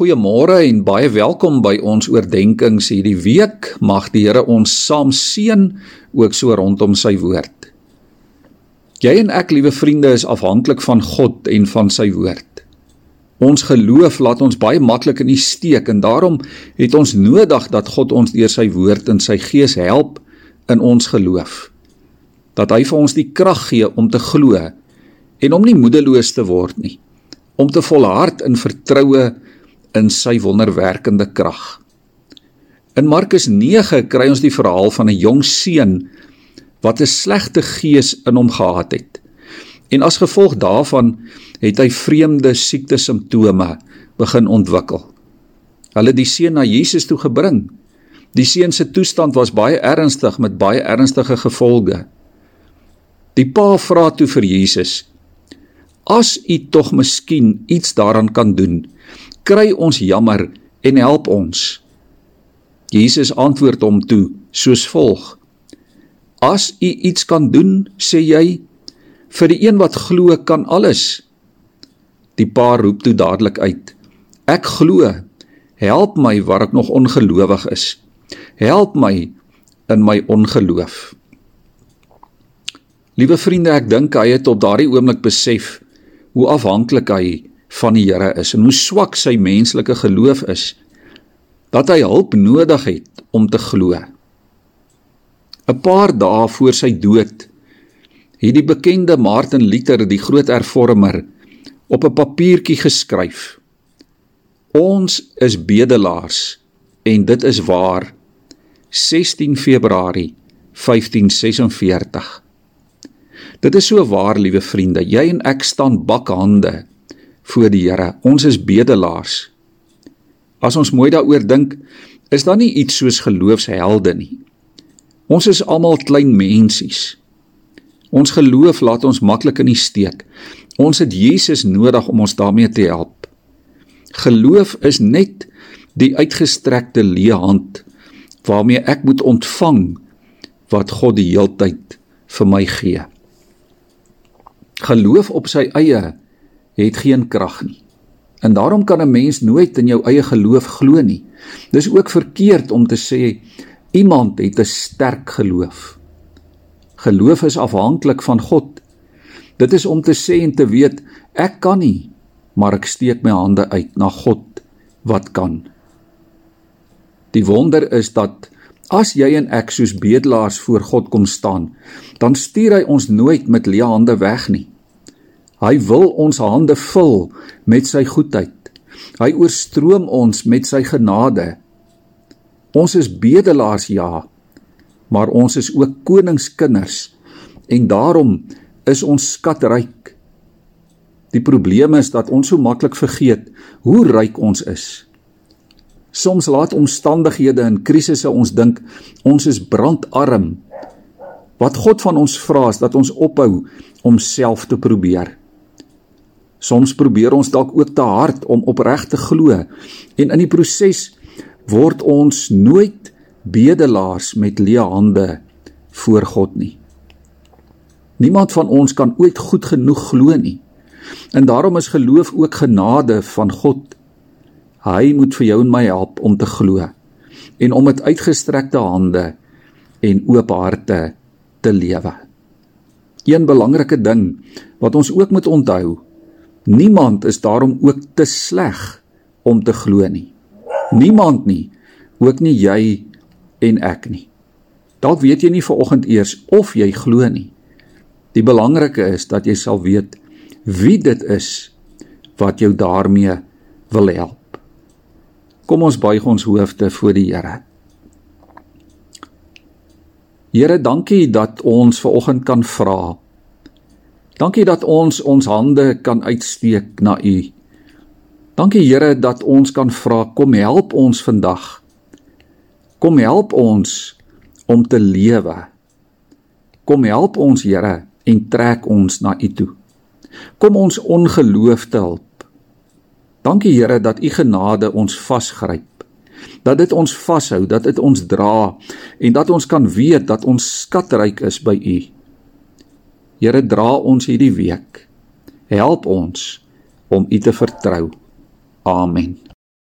Goeiemôre en baie welkom by ons oordeenkings hierdie week. Mag die Here ons saam seën ook so rondom sy woord. Jy en ek, liewe vriende, is afhanklik van God en van sy woord. Ons geloof laat ons baie maklik in die steek en daarom het ons nodig dat God ons deur sy woord en sy gees help in ons geloof. Dat hy vir ons die krag gee om te glo en om nie moedeloos te word nie. Om te volhard in vertroue in sy wonderwerkende krag. In Markus 9 kry ons die verhaal van 'n jong seun wat 'n slegte gees in hom gehad het. En as gevolg daarvan het hy vreemde siekte simptome begin ontwikkel. Hulle die seun na Jesus toe gebring. Die seun se toestand was baie ernstig met baie ernstige gevolge. Die pa vra toe vir Jesus: "As u tog miskien iets daaraan kan doen, kry ons jammer en help ons. Jesus antwoord hom toe soos volg: As u iets kan doen, sê jy, vir die een wat glo kan alles. Die pa roep toe dadelik uit: Ek glo. Help my waar ek nog ongelowig is. Help my in my ongeloof. Liewe vriende, ek dink hy het op daardie oomblik besef hoe afhanklik hy van die Here is en hoe swak sy menslike geloof is dat hy hulp nodig het om te glo. 'n Paar dae voor sy dood het die bekende Martin Luther, die groot hervormer, op 'n papiertjie geskryf: Ons is bedelaars en dit is waar. 16 Februarie 1546. Dit is so waar, liewe vriende, jy en ek staan bakhande voor die Here. Ons is bedelaars. As ons mooi daaroor dink, is daar nie iets soos geloofshelde nie. Ons is almal klein mensies. Ons geloof laat ons maklik in die steek. Ons het Jesus nodig om ons daarmee te help. Geloof is net die uitgestrekte leë hand waarmee ek moet ontvang wat God die heeltyd vir my gee. Geloof op sy eie het geen krag nie. En daarom kan 'n mens nooit in jou eie geloof glo nie. Dis ook verkeerd om te sê iemand het 'n sterk geloof. Geloof is afhanklik van God. Dit is om te sê en te weet ek kan nie, maar ek steek my hande uit na God wat kan. Die wonder is dat as jy en ek soos bedelaars voor God kom staan, dan stuur hy ons nooit met leë hande weg nie. Hy wil ons hande vul met sy goedheid. Hy oorstroom ons met sy genade. Ons is bedelaars ja, maar ons is ook koningskinders en daarom is ons skatryk. Die probleem is dat ons so maklik vergeet hoe ryk ons is. Soms laat omstandighede en krisisse ons dink ons is brandarm. Wat God van ons vra is dat ons ophou om self te probeer. Soms probeer ons dalk ook te hard om opreg te glo en in die proses word ons nooit bedelaars met leë hande voor God nie. Niemand van ons kan ooit goed genoeg glo nie. En daarom is geloof ook genade van God. Hy moet vir jou en my help om te glo en om met uitgestrekte hande en oop harte te lewe. Een belangrike ding wat ons ook moet onthou Niemand is daarom ook te sleg om te glo nie. Niemand nie, ook nie jy en ek nie. Dalk weet jy nie vanoggend eers of jy glo nie. Die belangrike is dat jy sal weet wie dit is wat jou daarmee wil help. Kom ons buig ons hoofde voor die Here. Here, dankie dat ons vanoggend kan vra Dankie dat ons ons hande kan uitsteek na U. Dankie Here dat ons kan vra kom help ons vandag. Kom help ons om te lewe. Kom help ons Here en trek ons na U toe. Kom ons ongeloof te help. Dankie Here dat U genade ons vasgryp. Dat dit ons vashou, dat dit ons dra en dat ons kan weet dat ons skatryk is by U. Here dra ons hierdie week. Help ons om U te vertrou. Amen.